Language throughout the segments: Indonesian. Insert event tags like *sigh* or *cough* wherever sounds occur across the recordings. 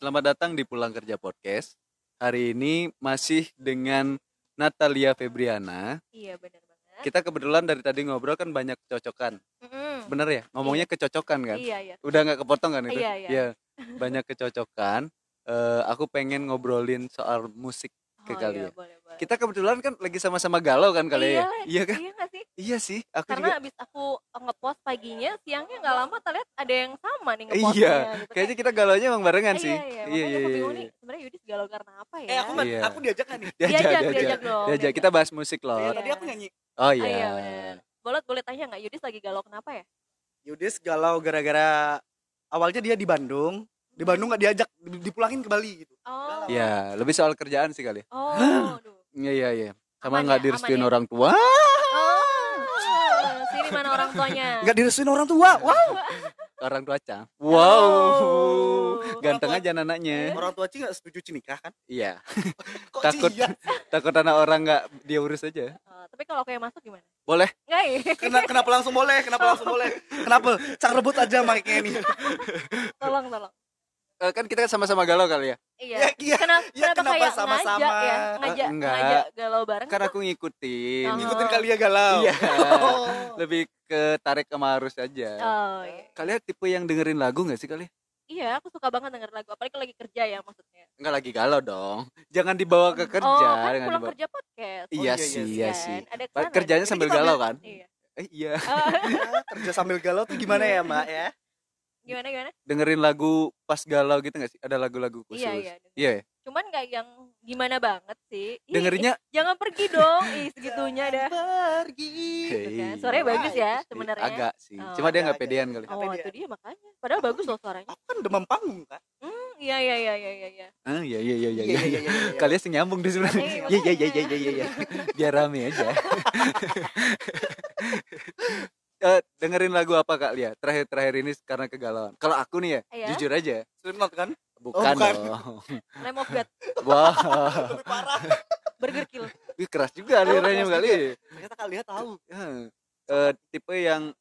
Selamat datang di Pulang Kerja Podcast. Hari ini masih dengan Natalia Febriana. Iya benar banget. Kita kebetulan dari tadi ngobrol kan banyak kecocokan. Mm-mm. Bener ya? Ngomongnya kecocokan kan? Iya iya. Udah nggak kepotong kan itu? Iya, iya. *laughs* Banyak kecocokan. Eh, aku pengen ngobrolin soal musik ke Oh, kali iya, ya. boleh, boleh. Kita kebetulan kan lagi sama-sama galau kan kali ya? Iya lah, Iya kan? Iya sih? Iya sih. Aku Karena juga. abis aku ngepost paginya, siangnya nggak lama terlihat ada yang sama nih ngepostnya. Iya. gitu. Kayaknya kita galaunya emang barengan Kayak- sih. Iya iya. Makanya aku bingung nih, sebenarnya Yudis galau karena apa ya? Eh aku Iya. aku diajak kan nih. Diajak, Diajak, diajak, diajak dong, diajak. diajak. Kita bahas musik loh. Iya, Iya. tadi aku nyanyi. Oh Ah, iya. iya benar. Boleh boleh tanya nggak Yudis lagi galau kenapa ya? Yudis galau gara-gara awalnya dia di Bandung, di Bandung nggak diajak, di- dipulangin ke Bali gitu. Oh. Iya, lebih soal kerjaan sih kali. Oh. *gasps* Iya iya iya. Sama nggak ya, direstuin ya? orang tua. Oh. Sini mana orang tuanya? Nggak direstuin orang tua. Wow. Orang tua Cang. Wow. Oh. Ganteng Orang aja anaknya. Orang tua Ci nggak setuju Ci nikah kan? Iya. *laughs* Kok Takut iya? takut anak orang nggak dia urus aja. Oh, tapi kalau aku yang masuk gimana? Boleh. Nggak ya? Kenapa, kenapa langsung boleh? Kenapa langsung boleh? *laughs* Kenapa? Cang rebut aja mic-nya ini. Tolong tolong. Eh, kan kita sama-sama galau kali ya. Iya. Ya, iya. Kenapa, Ya, kenapa, kenapa kayak sama-sama? ngajak ya? Ngajak, Eh, enggak. ngajak galau bareng. Kan aku ngikutin. Oh. Ngikutin kali ya galau. Iya. Oh. Lebih ke tarik sama arus aja. Oh iya. Kalian tipe yang dengerin lagu nggak sih kalian? Iya, aku suka banget denger lagu. Apalagi kalau lagi kerja ya maksudnya. Enggak lagi galau dong. Jangan dibawa ke kerja. oh, kan pulang dibawa- kerja podcast. Iya iya, sih, iya iya Kan? sih. Ada ke sana. Kerjanya sambil galau kan? Iya. Eh, iya. Oh, *laughs* kerja sambil galau tuh gimana ya, Mbak ya? Gimana gimana? Dengerin lagu pas galau gitu nggak sih? Ada lagu-lagu khusus. Iya, iya. Iya ya? Cuman nggak yang gimana banget sih. Ih, Dengerinnya ih, jangan pergi dong. Ih, segitunya dah. Pergi. Gitu kan. Hey. Suaranya bagus ya Iya, sebenarnya. Agak sih. Oh, Cuma dia nggak pedean kali. Oh, Apa itu dia? makanya. Padahal bagus loh suaranya. Aku kan demam panggung kan? Hmm, iya iya iya iya iya. iya. Ah, iya iya iya iya. Iya, iya. iya, iya, iya. Kalian sih nyambung di sebenarnya. Eh, Iya iya iya iya iya iya. Biar rame aja. Eh, dengerin lagu apa Kak Lia? Terakhir-terakhir ini karena kegalauan. Kalau aku nih ya, Iya? jujur aja, Slipknot kan? bukan, bukan. dong. Lamb of God, *laughs* Wah, Lebih parah. Burger Kill. wih, keras juga liranya keras kali. Ternyata kalian tahu. Ya. Eh, tipe yang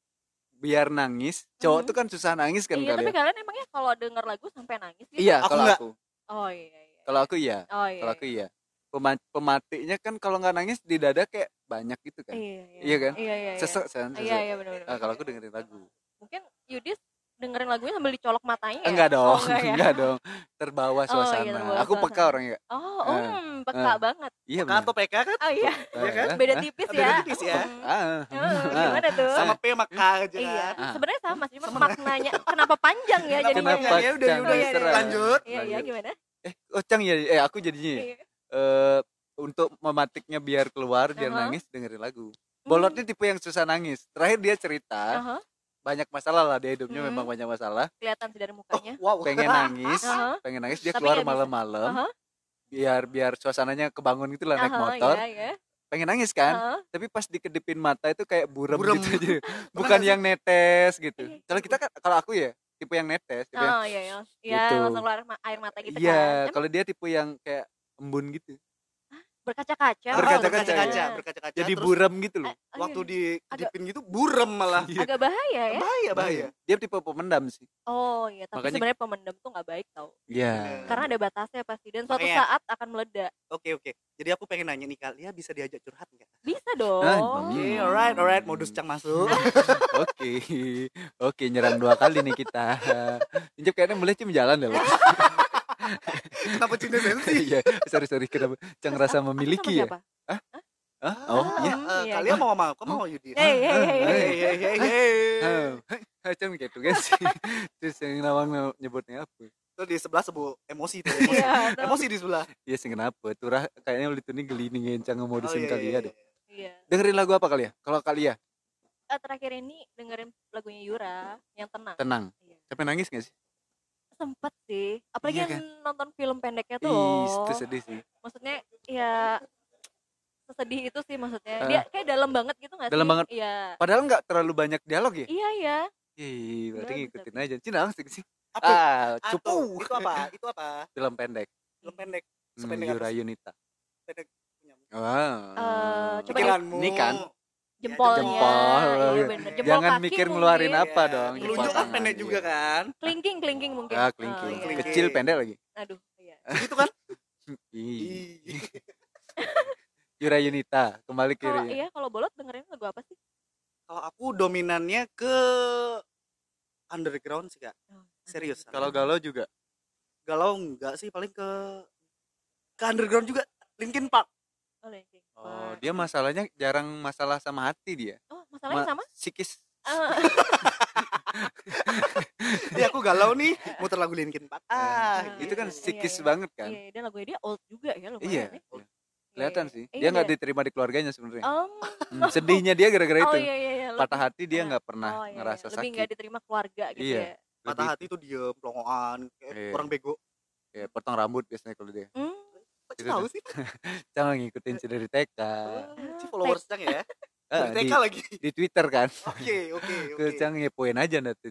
biar nangis, cowok Mhm. tuh kan susah nangis kan iya, tapi kalian. kalian emangnya kalau denger lagu sampai nangis gitu? Iya, Aku kalau aku. Oh iya iya. Kalau aku iya. Oh iya. Kalau aku iya. Pema- pematinya kan kalau nggak nangis di dada kayak banyak gitu kan. Iya, iya. Iya kan? Iya iya. iya. Sesek kan, Iya sesek. iya benar benar. Ah, kalau aku dengerin lagu. Mungkin Yudis dengerin lagunya sambil dicolok matanya ya? Enggak dong, Oh, enggak ya? enggak dong. Terbawa Oh, iya, suasana. terbawa aku peka suasana. orangnya. Oh, um, peka banget. Iya Kan atau PK kan? Oh iya, Iya kan? Beda tipis Beda ya. tipis ya. Ah, Oh, ah. gimana tuh? Sama P sama K aja Iya? Ah. sebenarnya sama sih, cuma maknanya kenapa panjang ya jadinya? Kenapa? Ya udah, udah, Oh, iya, iya. lanjut. Iya iya gimana? Eh, Ocang ya, eh aku jadinya ya. Iya. Eh, untuk mematiknya biar keluar, biar Aha. nangis dengerin lagu. Bolotnya tipe yang susah nangis. Terakhir dia cerita Aha, banyak masalah lah dia hidupnya Hmm. memang banyak masalah. kelihatan sih dari mukanya. Wow. Pengen *laughs* nangis, Aha. pengen nangis dia Tapi keluar malam-malam. Aha, Biar biar suasananya kebangun gitu lah naik aha, motor. Iya, iya. Pengen nangis kan? Aha. Tapi pas dikedipin mata itu kayak buram, Buram. gitu aja. *laughs* *laughs* Bukan yang netes gitu. Iya. Kalau kita kan kalau aku ya tipe yang netes, tipe yang Oh iya iya. Iya, Gitu. langsung keluar air mata gitu Iya, kan. Emang kalau dia tipe yang kayak embun gitu. Berkaca-kaca. Berkaca-kaca, berkaca-kaca, Iya. berkaca-kaca. Jadi Terus buram gitu loh. Eh, oh, waktu iya. di kedipin gitu buram malah. Iya. agak bahaya ya. Bahaya, bahaya. Dia tipe pemendam sih. Oh iya, tapi Makanya- sebenarnya pemendam tuh nggak baik tau. Iya. Karena ada batasnya pasti dan suatu Makanya- saat akan meledak. Oke, oke. Jadi aku pengen nanya nih Kalia bisa diajak curhat nggak? Bisa dong. Ah, Oke, Hmm. alright, alright. Modus cang masuk. *laughs* Oke. Oke, nyerang dua kali nih kita. Injep kayaknya mulai cim jalan deh. *laughs* *laughs* Kenapa cinta sensi? Iya, sorry sorry kenapa Cang Terus rasa memiliki ya? Hah? Oh, Ah. iya. Eh, Iya, Kalia mau sama aku mau Yudi. Hei, hei, hei, hei. Hei. Oh, Cang gitu kan sih. *laughs* Terus yang nawang nyebutnya apa? Itu di sebelah sebut emosi tuh. Emosi, Iya, tuh. emosi di sebelah. Iya sih kenapa? Turah kayaknya lu itu nih gelindingin Cang modusin iya, kali iya, ya iya. deh. Iya. Dengerin lagu apa kali ya? Kalau kali ya, Eh, terakhir ini dengerin lagunya Yura yang tenang. tenang. Iya. Sampai nangis gak sih? Sempet sih. Apalagi Iya yang nonton film pendeknya tuh Ih, itu sedih sih. Maksudnya ya sesedih itu sih maksudnya. Eh. Dia kayak dalam banget gitu gak sih? Dalam banget. Iya. Padahal nggak terlalu banyak dialog ya? Iya iya. Ih, berarti Bener, ngikutin aja. Cina sih sih. Apa? Ah, Apa? cupu. Itu apa? Itu apa? Film pendek. Film pendek. Hmm, Sependek apa Yura? Yunita. Pendek. Wow. Eh, coba Pikiranmu. Ini kan Jempolnya. Jempol. Iya bener. Jempol Jangan kaki mikir mungkin. ngeluarin apa Iya. dong. Iya. Telunjuk kan pendek juga iya. kan? Kelingking kelingking mungkin. Ah, Oh, kelingking. iya. Kelingking. Kecil pendek lagi. Segitu kan? *laughs* Ih. Ih. Yura Yunita kembali ke Yura. iya kalau bolot dengerin lagu apa sih? Kalau aku dominannya ke underground sih kak. Oh, Serius. Kalau galau juga. galau enggak sih paling ke ke underground juga Linkin Park. Oh, Linkin Oh, dia masalahnya jarang masalah sama hati dia. Oh, masalahnya Ma- sama? Psikis. *laughs* Ah, Jadi aku galau nih muter lagu Linkin Park. Ah, Ah, itu kan iya, psikis iya. banget kan. Iya, dan lagunya dia old juga ya lumayan. Iya. ya. Iya, Kelihatan iya. sih. Eh, Dia nggak iya. diterima di keluarganya sebenarnya. Hmm, sedihnya dia gara-gara *laughs* oh itu. iya iya iya. Patah lebih- hati dia nggak pernah oh, iya, ngerasa iya. Lebih sakit. nggak diterima keluarga gitu Iya. ya. patah Lebih hati tuh diem pelongoan kayak Iya. orang bego. kayak potong rambut biasanya kalau dia. Hmm. Itu tahu sih? *laughs* Jangan ngikutin si *laughs* dari TK. Si followers Cang ya. Dari di, TK lagi. di Twitter kan. Oke, oke, *laughs* oke. Ke Cang ngepoin aja nanti.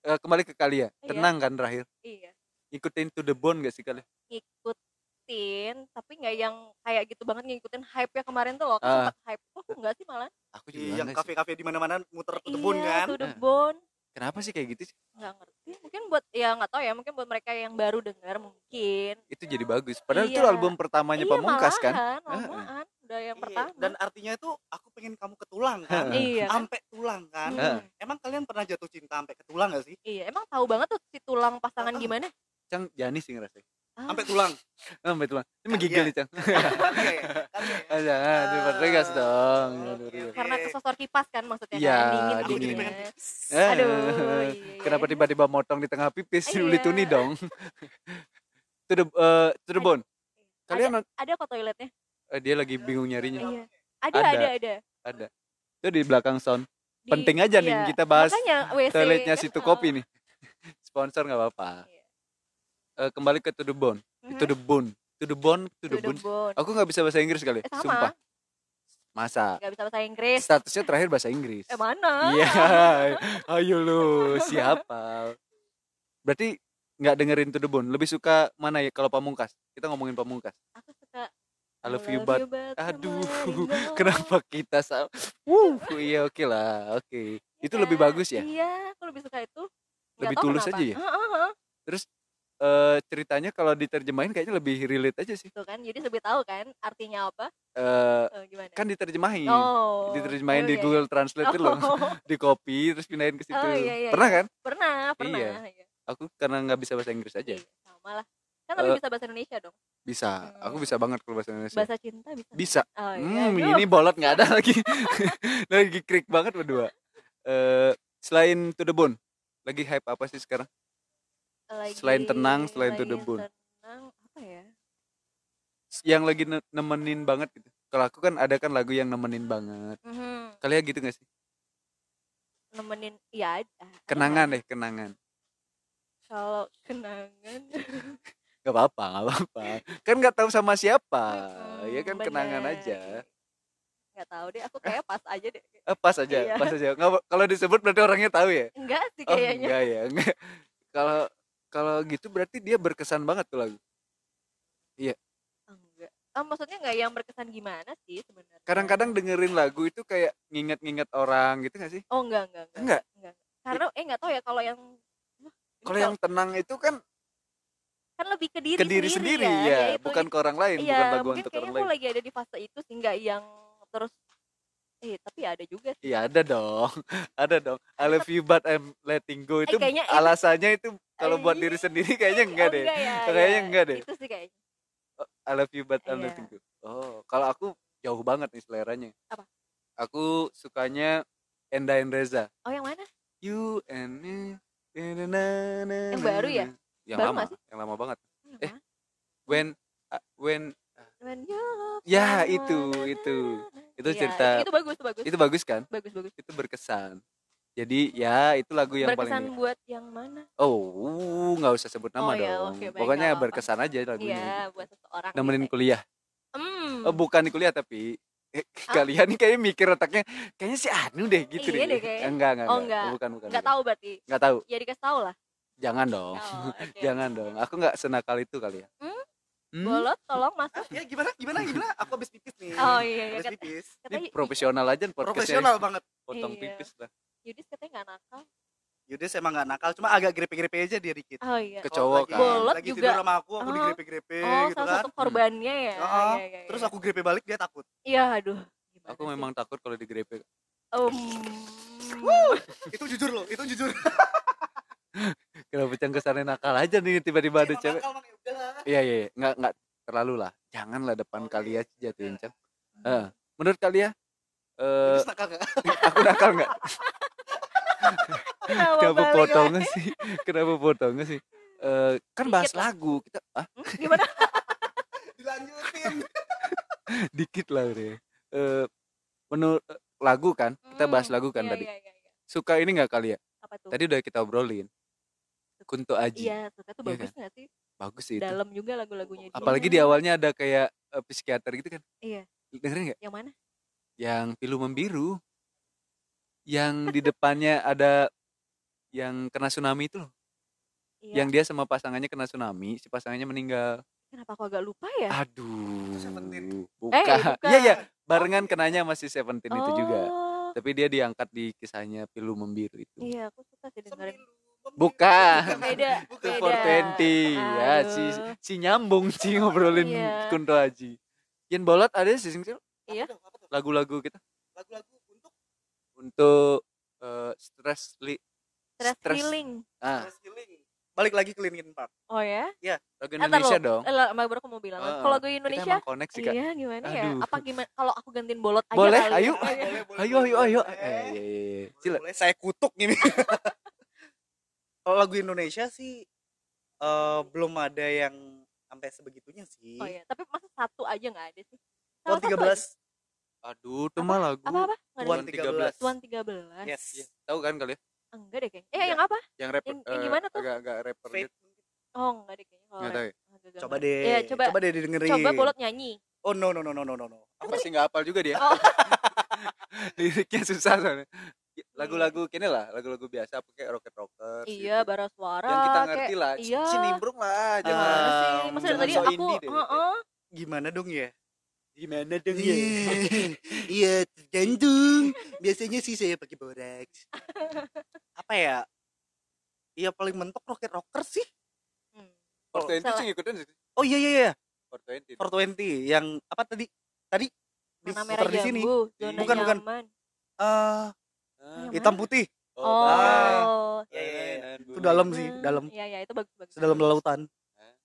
Eh, kembali ke kalian. Iya. Tenang kan terakhir. Iya. Ikutin to the bone gak sih kalian? Ngikutin, tapi nggak yang kayak gitu banget ngikutin hype ya kemarin tuh loh. Aku Ah. sempat hype. Oh, aku nggak sih malah. Aku juga Iya, yang kafe-kafe di mana-mana muter ke kebun iya, kan. to the bone. Kenapa sih kayak gitu sih? Nggak ngerti. Mungkin buat ya nggak tahu ya. Mungkin buat mereka yang baru dengar mungkin. Itu jadi bagus. Padahal itu Iya. album pertamanya iya, Pamungkas kan. malahan, Ah, ah. lamaan. Udah yang Iya, pertama. Dan artinya itu aku pengen kamu ke tulang kan. *laughs* iya. kan? Sampai tulang kan. Hmm. Emang kalian pernah jatuh cinta sampai ke tulang gak sih? Iya, emang tahu banget tuh si tulang pasangan Ah. gimana? Cang Jani sih ngerasain. Ah, Sampai tulang. Sampai tulang. Ini Kan menggigil iya. nih *laughs* Cang. Oke, kan ya. Ah, jangan, di dong. Aduh, aduh. oke. Karena kesosor kipas kan maksudnya Iya, kan dingin dingin. pipis. Aduh, iya, Kenapa iya. tiba-tiba motong di tengah pipis? Iya. Uli tuni dong. *laughs* to the eh, to the bone. Kalian Ada kok toiletnya? eh, dia lagi bingung nyarinya. Iya. Ada, Ada. ada, ada. Ada. Itu di belakang sound. Di- Penting aja nih iya. kita bahas Makanya WC. Toiletnya situ *laughs* kopi nih. Sponsor nggak apa-apa. Iya. Eh, kembali ke to the bone. Mhm. To the bone. To the bone, to the To the bone. bone. Aku nggak bisa bahasa Inggris kali. Eh, sama. Sumpah. Masa? Gak bisa bahasa Inggris. Statusnya terakhir bahasa Inggris. Eh mana? Iya, ayo lu siapa? Berarti nggak dengerin to the bone. Lebih suka mana ya kalau pamungkas? Kita ngomongin pamungkas. Aku suka I love you but aduh, Kenapa? *laughs* kenapa kita sama? Wuh, iya oke lah, oke. Itu lebih bagus ya. Iya, aku lebih suka itu. Lebih tulus kenapa. aja ya? Heeh, heeh. Eh, ceritanya kalau diterjemahin kayaknya lebih relate aja sih. Tuh kan, jadi lebih tahu kan artinya apa? Eh, Eh, gimana? kan diterjemahin, oh. diterjemahin Oh, di iya, Google Translate iya. itu loh, Oh, *laughs* di copy terus pindahin ke situ. Oh, iya, iya, Pernah iya. kan? pernah, pernah. Iya. Iya. Aku karena nggak bisa bahasa Inggris aja. Iya, sama lah. Kan lebih Eh, bisa bahasa Indonesia dong. Bisa, aku Hmm. bisa banget kalau bahasa Indonesia. Bahasa cinta bisa. Bisa. Oh, iya. Hmm, Aduh. ini bolot nggak ada *laughs* lagi. lagi krik banget berdua. Eh, selain to the bone, lagi hype apa sih sekarang? Lagi- selain tenang, selain to the lagi bone. Tenang, apa ya? Yang lagi ne- nemenin banget gitu. Kalau aku kan ada kan lagu yang nemenin banget. Mhm. Kalian gitu gak sih? Nemenin, iya ada. ada Kenangan deh, kenangan. Kalau kenangan. *laughs* Gak apa-apa, gak apa-apa. Kan nggak tahu sama siapa. Mm-mm, ya kan kenangan bener. aja. Nggak tahu deh, aku kayak pas aja deh. Eh, pas aja, Iya. pas aja. Nggak- kalau disebut berarti orangnya tahu ya? Enggak sih Oh, kayaknya. enggak ya. Enggak. Kalau kalau gitu berarti dia berkesan banget tuh lagu. Enggak. Oh, maksudnya nggak yang berkesan gimana sih sebenarnya? Kadang-kadang dengerin lagu itu kayak nginget-nginget orang gitu gak sih? Oh enggak enggak enggak. Enggak? enggak. Karena eh enggak tahu ya kalau yang Kalau yang tenang itu kan kan lebih ke diri ke diri sendiri, ya, ya, itu. bukan ke orang lain, Iya, bukan lagu mungkin untuk kayaknya orang aku lain. lagi ada di fase itu sih nggak yang terus eh tapi ada juga sih. Iya ada dong, *laughs* ada dong. I love you but I'm letting go itu kayaknya itu- alasannya itu kalau buat diri sendiri kayaknya enggak Oh, deh. enggak ya, Kayaknya ya. enggak deh. Itu sih kayaknya. I love you but I'm Iya. letting go. Oh, kalau aku jauh banget nih seleranya. Apa? Aku sukanya Enda and Reza. Oh yang mana? You and me. Yang baru ya? Yang Baru lama, yang lama banget. Oh, yang Eh, mana? When uh, when When you love Ya, itu, itu. Itu Iya, cerita- itu bagus itu bagus itu bagus kan? bagus bagus Itu berkesan. Jadi ya itu lagu yang berkesan paling buat yang mana Oh, nggak usah sebut nama Oh, ya, dong. oke, baik, Pokoknya nggak apa-apa. berkesan aja lagunya. iya buat seseorang Nemenin gitu. kuliah. Hmm. Oh, bukan di kuliah tapi eh, *laughs* kalian nih kayaknya mikir otaknya kayaknya si Anu deh gitu Iya deh. deh kayaknya. Enggak, enggak, Oh, enggak. enggak. Bukan, bukan. nggak bukan. tahu berarti Nggak tahu. ya dikasih tahu lah Jangan dong. Oh, *laughs* oke. Jangan dong. Aku nggak senakal itu kali ya. Hmm? Hmm? bolot tolong masuk Ya gimana gimana gimana? Aku habis pipis nih. oh iya iya Habis kata, pipis. katanya Ini profesional aja podcastnya. Profesional banget. Potong Iya. pipis lah. Yudis katanya nggak nakal Yudes emang gak nakal, cuma agak grepe-grepe aja dia dikit. Oh iya. Ke cowok lagi- kan. Bolot lagi juga. tidur sama aku, aku Oh. digrepe-grepe Oh, gitu salah kan. satu korbannya ya. Heeh. Iya, iya, Terus iya. aku grepe balik dia takut. Iya, aduh. Gimana Aku sih? memang takut kalau digrepe. Um, Itu jujur loh, itu jujur. *laughs* Kenapa Cang kesannya nakal aja nih tiba-tiba ada Emang cewek. ya. Iya iya, iya. nggak nggak terlalu lah. Janganlah depan kalian jatuhin Cang. Eh, menurut kalian eh gak? aku nakal nggak? kenapa potongnya sih? Kenapa potongnya sih? Eh, kan bahas Dikit lah. lagu kita ah Hmm, Gimana? *laughs* Dilanjutin. dikit lah deh. Eh menurut eh, lagu kan kita bahas Hmm, lagu kan iya, tadi. Iya, iya, iya. Suka ini nggak kali ya? Apa tuh? Tadi udah kita obrolin. Kunto Aji. Iya, suka tuh Iya bagus nggak sih? Bagus sih itu. Dalam juga lagu-lagunya. Apalagi di awalnya ada kayak eh, psikiater gitu kan. Iya. Dengerin nggak? Yang mana? Yang pilu membiru. Yang di depannya ada yang kena tsunami itu loh. Iya. Yang dia sama pasangannya kena tsunami, si pasangannya meninggal. Kenapa aku agak lupa ya? Aduh. Seventeen. Bukan. Eh, bukan. Iya iya, barengan kenanya masih Seventeen itu juga. Oh, Tapi dia diangkat di kisahnya pilu membiru itu. Iya, aku suka sih dengerin. Bukan. Beda, Itu beda. 420 ya si si nyambung sih ngobrolin Iya. Kunto Aji. Yang bolot ada sih Sing Sil? Iya. Lagu-lagu kita Lagu-lagu untuk untuk eh, stress li Stress stress. healing. ah stress healing. Balik lagi ke Linkin Park. Oh ya? lagu Eh, ntar Indonesia dong Eh, baru aku mau bilang. Ah, Kalau lagu kita Indonesia, emang koneksi kak iya gimana ya? Aduh. Apa gimana? Kalau aku gantiin bolot aja Boleh, kali ayo. ya? Ayo ayo ayo eh, iya, iya, iya. Sila. Boleh saya kutuk gini. *laughs* Kalau lagu Indonesia sih eh belum ada yang sampai sebegitunya sih. Oh iya, tapi masa satu aja nggak ada sih? Salah satu aja. 13. aduh itu mah lagu Apa apa? Tuan ada. 13. Tuan 13. Yes. Iya, tahu kan kali ya Enggak deh kayaknya. Eh Enggak. yang apa? yang rapper Yang- yang eh, gimana tuh? agak agak rapper Fate. gitu Oh enggak deh kayaknya. Kalau nggak tahu ya? Coba deh. Iya, coba coba deh didengerin. coba bolot nyanyi. Oh no no no no no no no. aku pasti nggak hafal juga dia Oh. *laughs* liriknya susah soalnya lagu-lagu kini lah lagu-lagu biasa pakai rocket rocker Iya, bara suara. yang kita kayak- ngerti lah iya. Cinimbrung lah Ah, jangan Gimana sih? Jangan tadi so aku, indie deh. heeh. Gimana dong ya? Gimana dong Iya, *laughs* iya tergantung. Biasanya sih saya pakai boraks. Apa ya? Iya paling mentok rocket rocker sih. Hmm. Salah. sih ngikutin sih Oh iya iya iya. For Twenty 420 yang apa tadi? Tadi Warna merah di sini. Bukan, bukan. Eh, Yang hitam mana? putih. Oh. Ah. Iya, iya, iya. Itu dalam sih, Hmm, dalam. Iya, iya, itu bagus bagus. Sedalam bagus. lautan.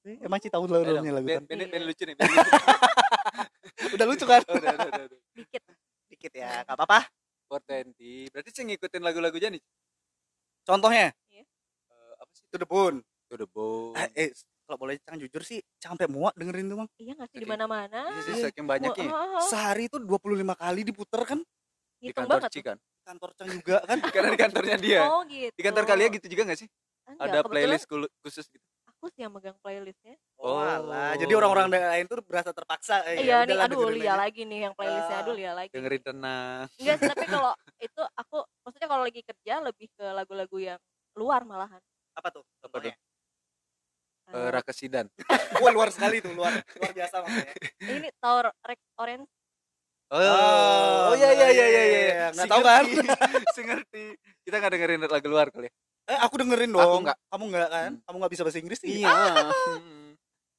Eh, Emang sih tahu dalamnya lautan. Ben, ben, ben Iya. lucu nih. *laughs* Udah lucu kan? Oh, *laughs* udah, udah, udah, udah. Dikit. Dikit ya, nggak apa-apa. 420. Berarti sih ngikutin lagu-lagu Jani. Contohnya, Eh, apa sih? To the Bone. To the bone. Eh, eh, kalau boleh Cang jujur sih, sampai muak dengerin tuh, Bang. Iya nggak sih di mana-mana. Iya sih, saking banyaknya. Oh, oh, oh. Sehari itu 25 kali diputer kan? Di Hitung kantor banget. tuh. Cikan. Kantor Cang juga kan? *laughs* Karena di kantornya dia. Oh gitu. Di kantor kalian gitu juga gak sih? Enggak, Ada kebetulan playlist khusus gitu. Aku sih yang megang playlistnya. Oh, Oh. alah. Jadi orang-orang lain tuh berasa terpaksa. Eh, Iya nih, udahlah aduh Lia aja. lagi nih yang playlistnya. Ah, Aduh Lia lagi. Dengerin tenang. Enggak sih, tapi kalau *laughs* itu aku maksudnya kalau lagi kerja lebih ke lagu-lagu yang luar malahan. Apa tuh? Apa tuh? Eh, Eh, Raka Sidan. *laughs* Wah, luar sekali tuh, luar luar biasa maksudnya. ini Tower Rex Orange. Oh, Oh, oh iya iya iya iya iya, iya. nggak Si tahu kan? ngerti. Si ngerti. Kita nggak dengerin lagu luar kali ya? Eh, aku dengerin Aku dong. nggak. Kamu enggak kan? Hmm. Kamu enggak bisa bahasa Inggris sih? Iya. *laughs* Hmm.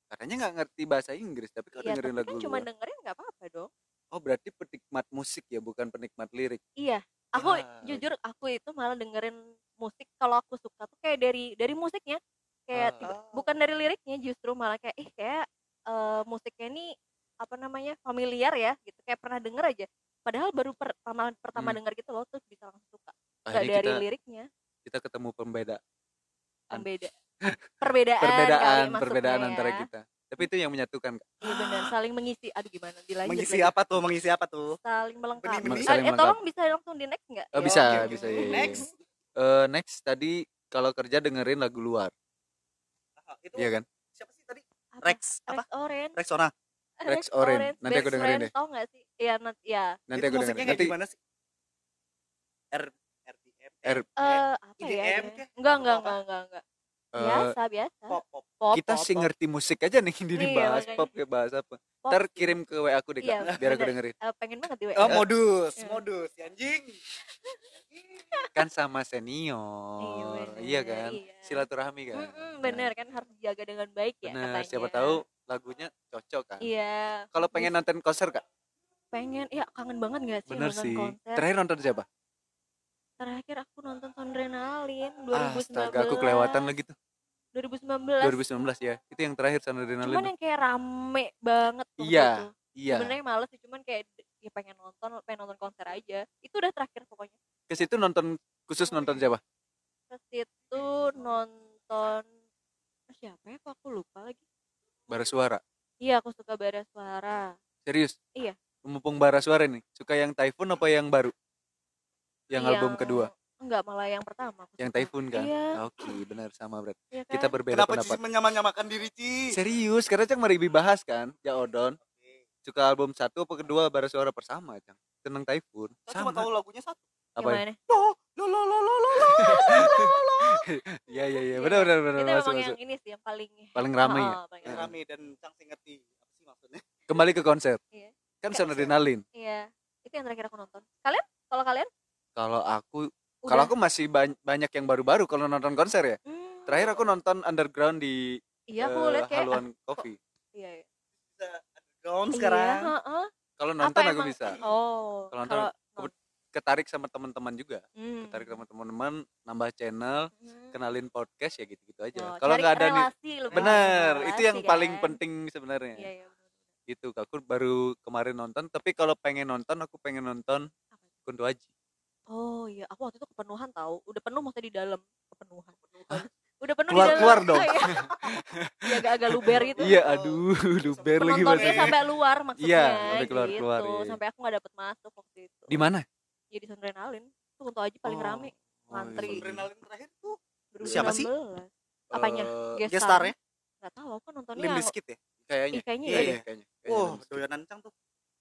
Katanya nggak ngerti bahasa Inggris, tapi kalau Iya, dengerin tapi lagu kan cuma dengerin nggak apa-apa dong. Oh, berarti penikmat musik ya, bukan penikmat lirik. Iya, aku Ya, jujur aku itu malah dengerin musik kalau aku suka tuh kayak dari dari musiknya. Kayak Ah. tiba- bukan dari liriknya justru malah kayak ih kayak eh, musiknya ini apa namanya familiar ya gitu kayak pernah denger aja padahal baru pertama pertama Hmm. denger gitu loh terus bisa langsung suka Ah, nggak ini dari kita, liriknya kita ketemu pembeda *laughs* An- beda perbedaan kali perbedaan perbedaan ya. antara kita. Tapi itu yang menyatukan. Kak. iya benar saling mengisi aduh gimana dilanjut Mengisi lagi. apa tuh? Mengisi apa tuh? saling melengkapi Benih-benih. Ah, Saling eh melengkapi. tolong bisa langsung di next nggak Oh, Ya, bisa, oke. bisa ya. Next. Eh, next tadi kalau kerja dengerin lagu luar, Ah, Itu iya kan? siapa sih tadi? Apa? Rex apa? Rex Orange Rexona. Rex Orange. Nanti aku dengerin Friend, deh. tau nggak sih iya nanti ya Nanti itu aku dengerin. Nanti gimana sih? R. R eh apa ya enggak enggak enggak enggak enggak eh, biasa biasa Pop pop. pop kita pop, sih ngerti musik aja nih di Iya, bahas makanya. pop kayak bahas apa. Ntar kirim ke WA aku deh Iya, biar aku dengerin. Eh, pengen banget di WA Oh, modus, Iya. modus, anjing. *laughs* Kan sama senior. bener, Iya kan? iya. Silaturahmi kan. Mm-mm, bener kan harus dijaga dengan baik ya Bener, siapa tahu lagunya cocok kan. iya Kalau pengen nonton konser Kak? pengen ya kangen banget gak sih Bener nonton sih. konser Terakhir nonton siapa? Terakhir aku nonton Sondrenalin 2019 Astaga, aku kelewatan lagi tuh. 2019 2019 ya. Itu yang terakhir Sana cuman yang kayak rame banget Iya, itu. Iya. sebenarnya males sih cuman kayak ya pengen nonton pengen nonton konser aja itu udah terakhir pokoknya Ke situ nonton khusus nonton siapa? ke situ nonton siapa ya kok aku lupa lagi Bara Suara. iya aku suka bara suara Serius? Iya. Mumpung Bara Suara nih, suka yang Typhoon apa yang baru? Yang album kedua, enggak malah yang pertama yang. Typhoon kan? iya, Oke, benar sama berarti. iya kan? Kita berbeda Kenapa pendapat. Menyamakan diri, Ci? Serius, karena Cang mari bahas kan, ya Odon. Suka album satu apa kedua Bara Suara bersama, Cang. Tenang Typhoon. Saya cuma Sama. tahu lagunya satu. Apa ya? Gimana? Lo lo lo lo lo lo. *laughs* Iya, iya, iya. Benar, benar, benar. itu Masuk, memang masuk. yang ini sih yang paling Paling ramai ya. Paling Yang rame dan Cang sih ngerti apa sih maksudnya. Kembali ke konser. Iya. Kan Son Adrenalin. iya itu yang terakhir aku nonton kalian kalau kalian Kalau aku udah kalau aku masih ban- banyak yang baru-baru kalau nonton konser ya. Hmm, Terakhir aku nonton Underground di iya aku lihat kayak ah, Haluan Coffee. iya, iya. Bisa underground Iya, sekarang. heeh. Kalau Apa nonton aku emang- bisa. oh Kalau nonton, kalau Ketarik sama teman-teman juga. hmm. Ketarik sama teman-teman, nambah channel, Hmm. kenalin podcast ya gitu-gitu aja. Oh, Kalau nggak ada nih Bener, relasi itu yang paling kan. penting sebenarnya. iya, iya. Gitu, aku baru kemarin nonton, tapi kalau pengen nonton aku pengen nonton Apa? Kunto Aji. Oh iya aku waktu itu kepenuhan tahu udah penuh maksudnya di dalam kepenuhan udah penuh Keluar- di dalam keluar dong. Oh, *laughs* iya. Iya, agak-agak luber gitu Iya, aduh, luber lagi penontonnya bahasanya. sampai luar maksudnya Iya, sampai keluar- gitu. keluar, iya. sampai aku nggak dapet masuk waktu itu Di mana? jadi Sondrenalin tuh untuk aja paling Oh. rame Ngantri. iya. Adrenalin terakhir tuh 2019 Siapa sih? apanya Eh, guest, guest star star ya? nggak tahu aku nontonnya Bizkit ya? kayaknya. Ih, kayaknya Iya, ya iya. kayaknya. Oh, doyanan Cang tuh.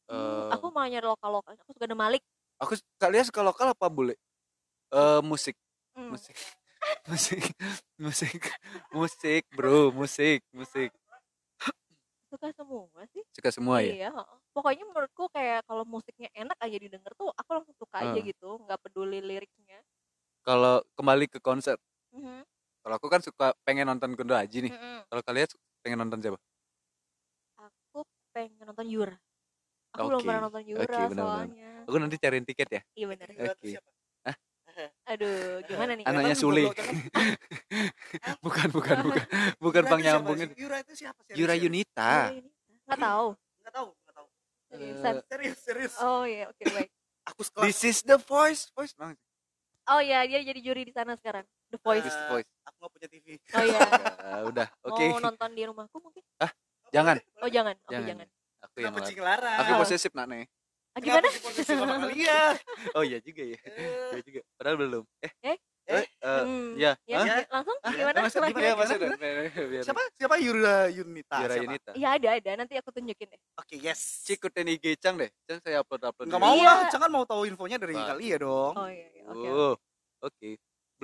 Eh, aku mau nyari lokal lokal aku suka ada Malik aku kalian suka lokal apa bule? Eh musik, Hmm. musik. *laughs* musik, musik, musik, bro, musik, musik. suka semua sih Suka semua ya? iya heeh. pokoknya menurutku kayak kalau musiknya enak aja didengar tuh aku langsung suka aja Hmm. gitu nggak peduli liriknya Kalau kembali ke konser, Mhm, kalau aku kan suka pengen nonton Kunto Aji nih. mhm. Kalau kalian pengen nonton siapa? aku pengen nonton Yura aku belum Oke, pernah nonton Yura benar-benar. soalnya Aku nanti cariin tiket ya. iya bener Yura tuh Oke. siapa? *laughs* aduh gimana nih Anaknya Sule. jangan. *laughs* bukan, bukan, bukan. *laughs* Bukan Yura bang nyambung? Yura itu siapa sih? Yura Serius? Yunita. Yura Yunita. nggak tahu Nggak tahu, nggak tahu. Seriusan. Serius, serius. oh iya oke baik Aku sekelas. This is the voice, voice. Nah, oh iya dia jadi juri di sana sekarang The Voice This is the Eh, voice. Aku nggak punya TV. oh iya Ya, udah, oke. mau nonton di rumahku mungkin Jangan. oh jangan oke Jangan. jangan Aku yang larang. Larang? Aku posesif nak nih. ah, gimana kalian? *laughs* Oh iya juga ya. Eh, Iya juga. Padahal belum. Eh. Eh? Eh, eh, Hmm, ya. ya, Hah? ya, langsung Ah, gimana iya, gimana, maksud- gimana? biar- Siapa? Siapa Yura Yunita? Yura? Yunita. Iya ada ada nanti aku tunjukin deh. Oke, yes. Cikutin IG Cang deh. Cang saya upload upload. Nggak dulu. mau Iya. lah, jangan mau tahu infonya dari kali ya dong. Oh iya, iya. oke. Oh, oke.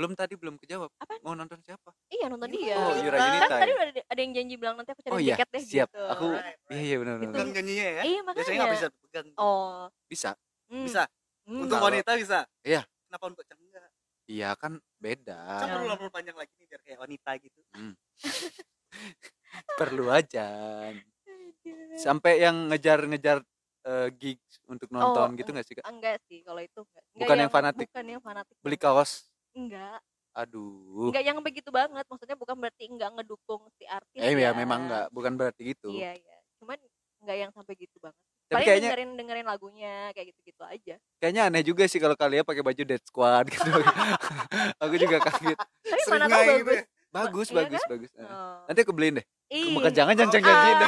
Belum tadi belum kejawab. Apaan? Mau nonton siapa? Iya nonton dia. Oh, Yura Kan Yunita. Kan tadi ya? udah ada, ada yang janji bilang nanti aku cari Oh iya, tiket deh siap. gitu. Aku Right, right. Iya iya benar benar. Itu. Pegang janjinya ya. Iya Biasanya makanya. nggak bisa pegang. Oh. Bisa. hmm, Bisa. hmm. Untuk wanita bisa. Iya. Kenapa untuk Cang enggak? Iya kan beda. Ah. perlu lapor panjang lagi nih biar kayak wanita gitu. *laughs* Perlu aja. Sampai yang ngejar-ngejar eh, gigs untuk nonton Oh, gitu nggak sih kak? Enggak sih kalau itu enggak. Enggak Bukan yang fanatik. Bukan yang fanatik. Beli kaos. Enggak. Aduh. Enggak yang begitu banget. Maksudnya bukan berarti enggak ngedukung si artis. Eh ya ya memang nggak, bukan berarti gitu. Iya iya. Cuman enggak yang sampai gitu banget. Tapi Paling kayaknya dengerin dengerin lagunya kayak gitu-gitu aja. kayaknya aneh juga sih kalau kalian pakai baju Dead Squad gitu. *laughs* Aku juga kaget. Tapi Sering mana tahu nggak gitu bagus. ya? Bagus, Iya bagus, bagus. Eh, Oh. Nanti aku beliin deh. Bukan jangan jangan Oh, jangan.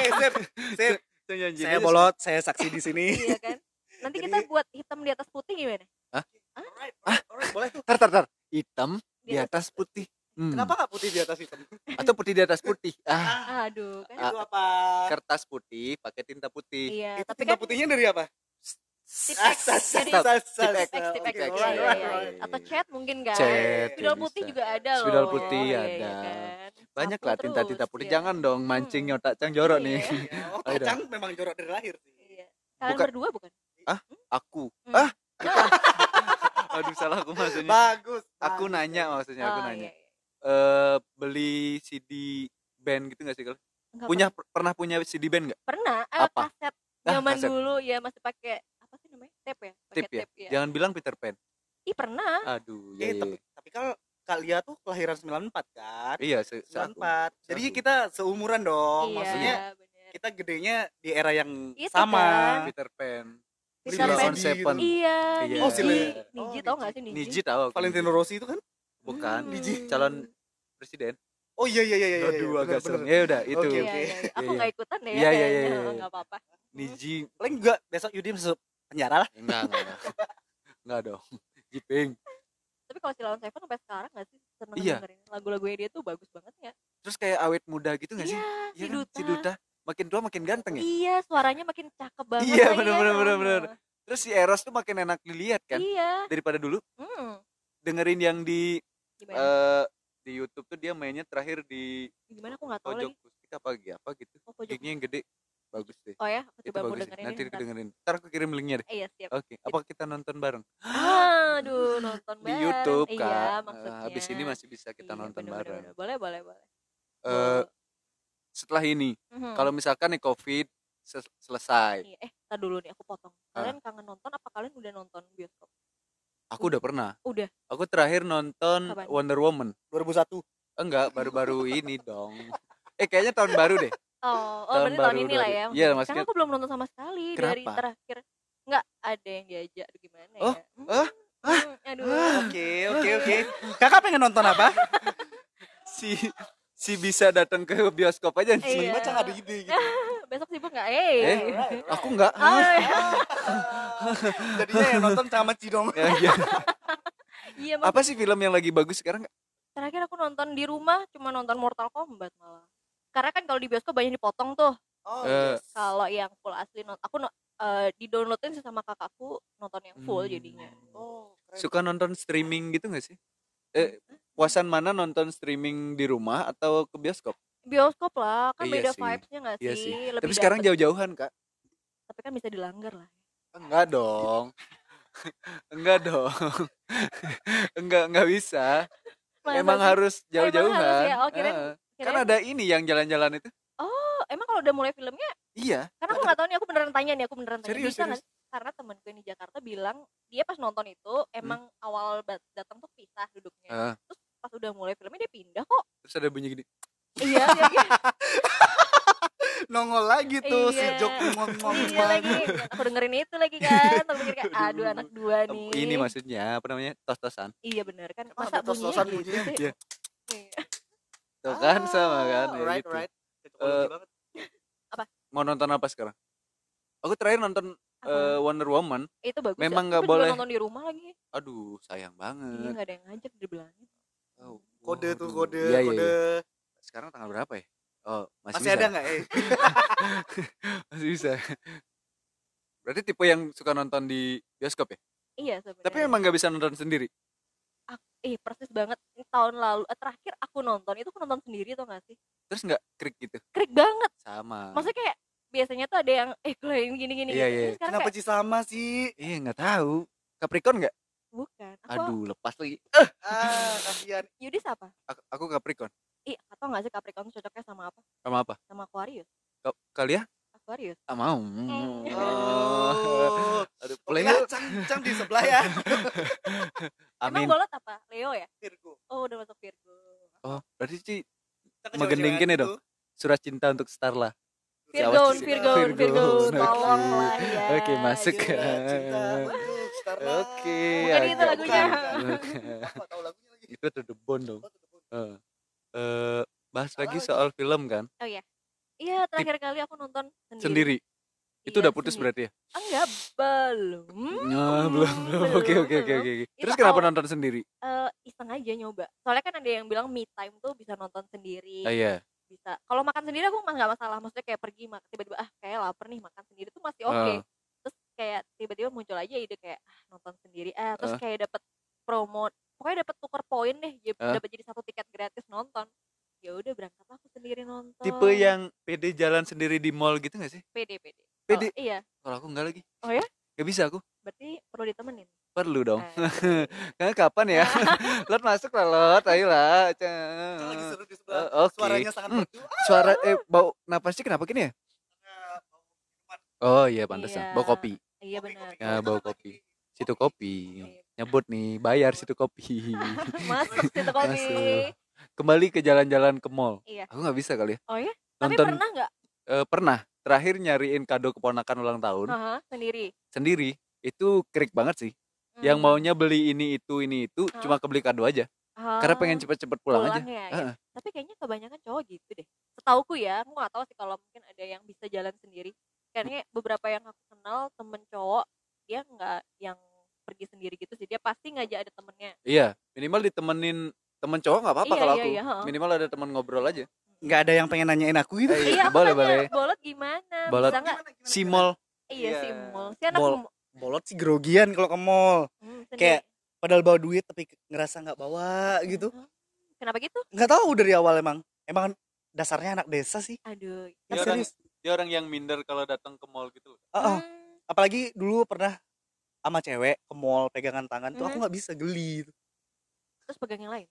Sip. Jangan janjiin Saya bolot, saya saksi di sini. *laughs* iya kan. Nanti kita Jadi- buat hitam di atas putih gimana? Alright, alright, alright, boleh tuh. Tar tar tar. Hitam di atas putih. Hmm. Kenapa nggak putih di atas hitam? Atau putih di atas putih. Ah, Aduh, kan. Ah. Itu apa? kertas putih pakai tinta putih. Iya, Itu tapi tinta kan putihnya dari apa? Ah, Iya, iya, iya, iya. Atau chat mungkin kan. Spidol putih bisa. juga ada loh. Spidol putih Iya, ada. iya kan. banyak lah tinta-tinta putih iya. jangan dong mancing nyotak cang jorok nih Iya. *laughs* Oh. Cang memang jorok dari lahir sih. Iya. Kalian Bukan. berdua bukan? aku Hmm. ah *laughs* aduh salah aku maksudnya Bagus. aku bagus, nanya maksudnya aku Oh, nanya iya, iya. eh beli CD band gitu gak sih kalau punya pernah punya CD band nggak pernah eh, Apa? kaset Ah, zaman kaset. dulu ya masih pakai apa sih namanya tape ya pakai tip ya tape ya jangan bilang Peter Pan ih pernah aduh Oke, ya, ya, tapi, tapi kalau Kak Lia tuh kelahiran 94 kan? iya se se- 94. Jadi Seaku. kita seumuran dong. iya Maksudnya bener. kita gedenya di era yang Itu sama. kan. Peter Pan CD Seven iya Iya. Oh, Niji. Niji Oh, tau gak sih Niji Niji aku, Valentino. Rossi itu kan? bukan Hmm. Niji. calon presiden Oh iya iya iya iya. iya, aduh bener, agak serem ya udah itu Oke, Iya, oke. iya, iya. aku Iya, nggak ikutan deh Iya, ya iya, iya, iya. nggak apa-apa Niji Paling juga besok Yudi masuk penjara lah. enggak enggak enggak. enggak *laughs* dong Jiping tapi kalau Silon Seven sampai sekarang nggak sih seneng Iya. dengerin lagu-lagunya dia tuh bagus banget ya terus kayak awet muda gitu gak sih iya Iya si kan? Duta si Duta makin tua makin ganteng ya? Iya suaranya makin cakep banget Iya, bener, bener, bener, bener. Terus si Eros tuh makin enak dilihat kan? Iya. Daripada dulu? Hmm. dengerin yang di gimana eh di YouTube tuh dia mainnya terakhir di gimana aku nggak tahu pojok lagi. Musik apa gitu apa gitu? Oh, gignya yang gede. Bagus deh. Oh ya? Aku coba deh. dengerin nanti ini ntar. dengerin ntar aku kirim linknya deh. Eh, iya siap. Oke apa kita nonton bareng? Aduh *gasps* nonton di bareng. YouTube iya kak. Maksudnya. Eh, habis ini masih bisa kita Iya, nonton bener, bener, bareng. Bener. boleh boleh boleh. Eh, setelah ini Mhm. kalau misalkan nih covid se- selesai Iya, eh tar dulu nih aku potong Ah. kalian kangen nonton apa kalian udah nonton bioskop aku udah pernah udah aku terakhir nonton Kapan? Wonder Woman 2001. enggak baru-baru *laughs* ini dong eh kayaknya tahun baru deh oh, oh Tahun berarti tahun baru ini lah 2000. ya Iya, maksudnya. karena aku belum nonton sama sekali dari Kenapa? terakhir nggak ada yang diajak gimana Oh, ya Hmm, ah, aduh Oke, oke, oke. Kakak pengen nonton apa? *laughs* si si bisa datang ke bioskop aja Iya. sih Tiba-tiba Cang ada ide gitu. *laughs* besok sibuk nggak eh, eh aku enggak Oh, iya. *laughs* Jadinya yang nonton sama Cidong. Ya, iya. *laughs* iya apa sih film yang lagi bagus sekarang terakhir aku nonton di rumah cuma nonton Mortal Kombat malah karena kan kalau di bioskop banyak dipotong tuh Oh, Eh, yes. kalau yang full asli not aku no, eh, di downloadin sih sama kakakku nonton yang full Hmm. jadinya Oh, keren. suka nonton streaming gitu gak sih eh puasan mana nonton streaming di rumah atau ke bioskop bioskop lah kan Iya beda sih. vibesnya nggak Iya sih? sih. Lebih tapi sekarang dapet. jauh-jauhan kak tapi kan bisa dilanggar lah enggak dong *laughs* enggak dong *laughs* enggak enggak bisa Masa emang sih? harus jauh-jauhan harus ya? Oh, Heeh. kan ada ini yang jalan-jalan itu emang kalau udah mulai filmnya iya karena aku nggak tahu nih aku beneran tanya nih aku beneran tanya Serius, bisa nggak serius. sih? karena temanku yang di Jakarta bilang dia pas nonton itu emang awal bat- datang tuh pisah duduknya Ah, terus pas udah mulai filmnya dia pindah kok terus ada bunyi gini iya dia pindah. *laughs* Nongol lagi tuh si Iya. Jok ngomong iya lagi aku dengerin itu lagi kan aku pikir kayak aduh anak dua nih ini maksudnya apa namanya tos-tosan iya bener kan Emang masa tos-tosan bunyinya gitu bunyinya? sih Iya. Iya. tuh kan sama kan ya Right, gitu. right. Banget. Mau nonton apa sekarang aku terakhir nonton eh, Wonder Woman itu bagus memang ya. nggak Aku juga boleh. nonton di rumah lagi aduh sayang iya banget nggak ada yang ngajak di belakang Oh, Kode tuh kode, Iya, iya, kode. iya. sekarang tanggal berapa ya oh masih, Masih bisa. ada nggak eh? *laughs* masih bisa berarti tipe yang suka nonton di bioskop ya iya sebenarnya tapi emang nggak bisa nonton sendiri eh persis banget tahun lalu eh, terakhir aku nonton itu aku nonton sendiri tuh gak sih terus nggak krik gitu krik banget sama maksudnya kayak biasanya tuh ada yang eh kalau yang gini gini Iya, gitu. iya. Kenapa kayak, sih sama sih? iya nggak tahu Capricorn nggak bukan aku aduh lepas lagi *laughs* Ah, kasihan. Yudis apa aku, aku Capricorn Ih, atau nggak sih Capricorn cocoknya sama apa? sama apa Sama Aquarius. Ka- kalian Aquarius. ah, mau Oh. *laughs* aduh Oke play lah, Cang, Cang di sebelah ya. *laughs* amin Emang bolot apa? Leo ya? Virgo. Oh, udah masuk Virgo. oh berarti sih Cang Megending kecewa-cewean gini gitu. dong. surat cinta untuk Starla Virgon, Siapa sih? Virgon, Virgon, Virgon, tolong oke. lah ya. Oke, masuk. Oke, Bukan itu lagunya. Apa tahu lagunya lagi? itu ada The Bond dong Oh. Eh, eh, bahas lagi? soal film kan Oh iya. Iya, terakhir kali aku nonton sendiri. sendiri itu Iya, udah putus berarti ya Enggak, belum. Nah, belum belum oke oke oke oke oke. terus kenapa awal- nonton sendiri Eh, iseng aja nyoba. Soalnya kan ada yang bilang me time tuh bisa nonton sendiri. ah iya Bisa. Kalau makan sendiri aku mah nggak masalah. Maksudnya kayak pergi makan tiba-tiba ah kayak lapar nih makan sendiri tuh masih oke. Ah. Terus kayak tiba-tiba muncul aja ide kayak ah, nonton sendiri ah terus Eh. kayak dapet promo pokoknya dapet tuker poin deh jadi Eh. dapat jadi satu tiket gratis nonton ya udah berangkat aku sendiri nonton Tipe yang pede jalan sendiri di mall gitu gak sih? pede pede Pede? Kalau- iya Kalau aku enggak lagi. Oh ya? Gak bisa aku. berarti perlu ditemenin Perlu dong. Eh, *laughs* Karena kapan ya? *laughs* lot masuk lah lot, ayolah. lagi seru di sebelah Eh, Oke. suaranya sangat Hmm, merdu Suara eh bau napasnya kenapa gini ya? Oh iya pantesan. Bau Iya. kopi. iya benar Ya, bau kopi. Situ kopi. Nyebut nih, bayar situ kopi. *laughs* masuk situ kopi Masuk. Kembali ke jalan-jalan ke mall. iya Aku nggak bisa kali ya. oh ya tapi Nonton pernah nggak eh, pernah. Terakhir nyariin kado keponakan ulang tahun Aha, sendiri sendiri. Itu krik banget sih. Yang Hmm. maunya beli ini itu ini itu Hah? cuma kebeli kado aja. Karena pengen Ah, cepet-cepet pulang, aja. ya, ya. Heeh. tapi kayaknya kebanyakan cowok gitu deh setauku ya aku nggak tahu sih kalau mungkin ada yang bisa jalan sendiri karena beberapa yang aku kenal temen cowok dia nggak yang pergi sendiri gitu sih dia pasti ngajak ada temennya Iya, minimal ditemenin temen cowok nggak apa-apa Iya, kalau iya, aku. iya. Minimal ada teman ngobrol aja. Nggak ada yang pengen nanyain aku gitu. Eh, iya aku boleh, boleh. bolot gimana? Bolot. bisa nggak? Si mall. iya Iya. si mall si anak Bol- bolot sih grogian kalau ke mall hmm, kayak- padahal bawa duit tapi ngerasa nggak bawa gitu. Hmm, kenapa gitu? Nggak tahu dari awal emang. Emang dasarnya anak desa sih. Aduh. Kan Dia orang, serius. dia orang yang minder kalau datang ke mall gitu. Heeh. Hmm, apalagi dulu pernah sama cewek ke mall pegangan tangan tuh aku Mhm. nggak bisa geli. Gitu. terus pegang yang lain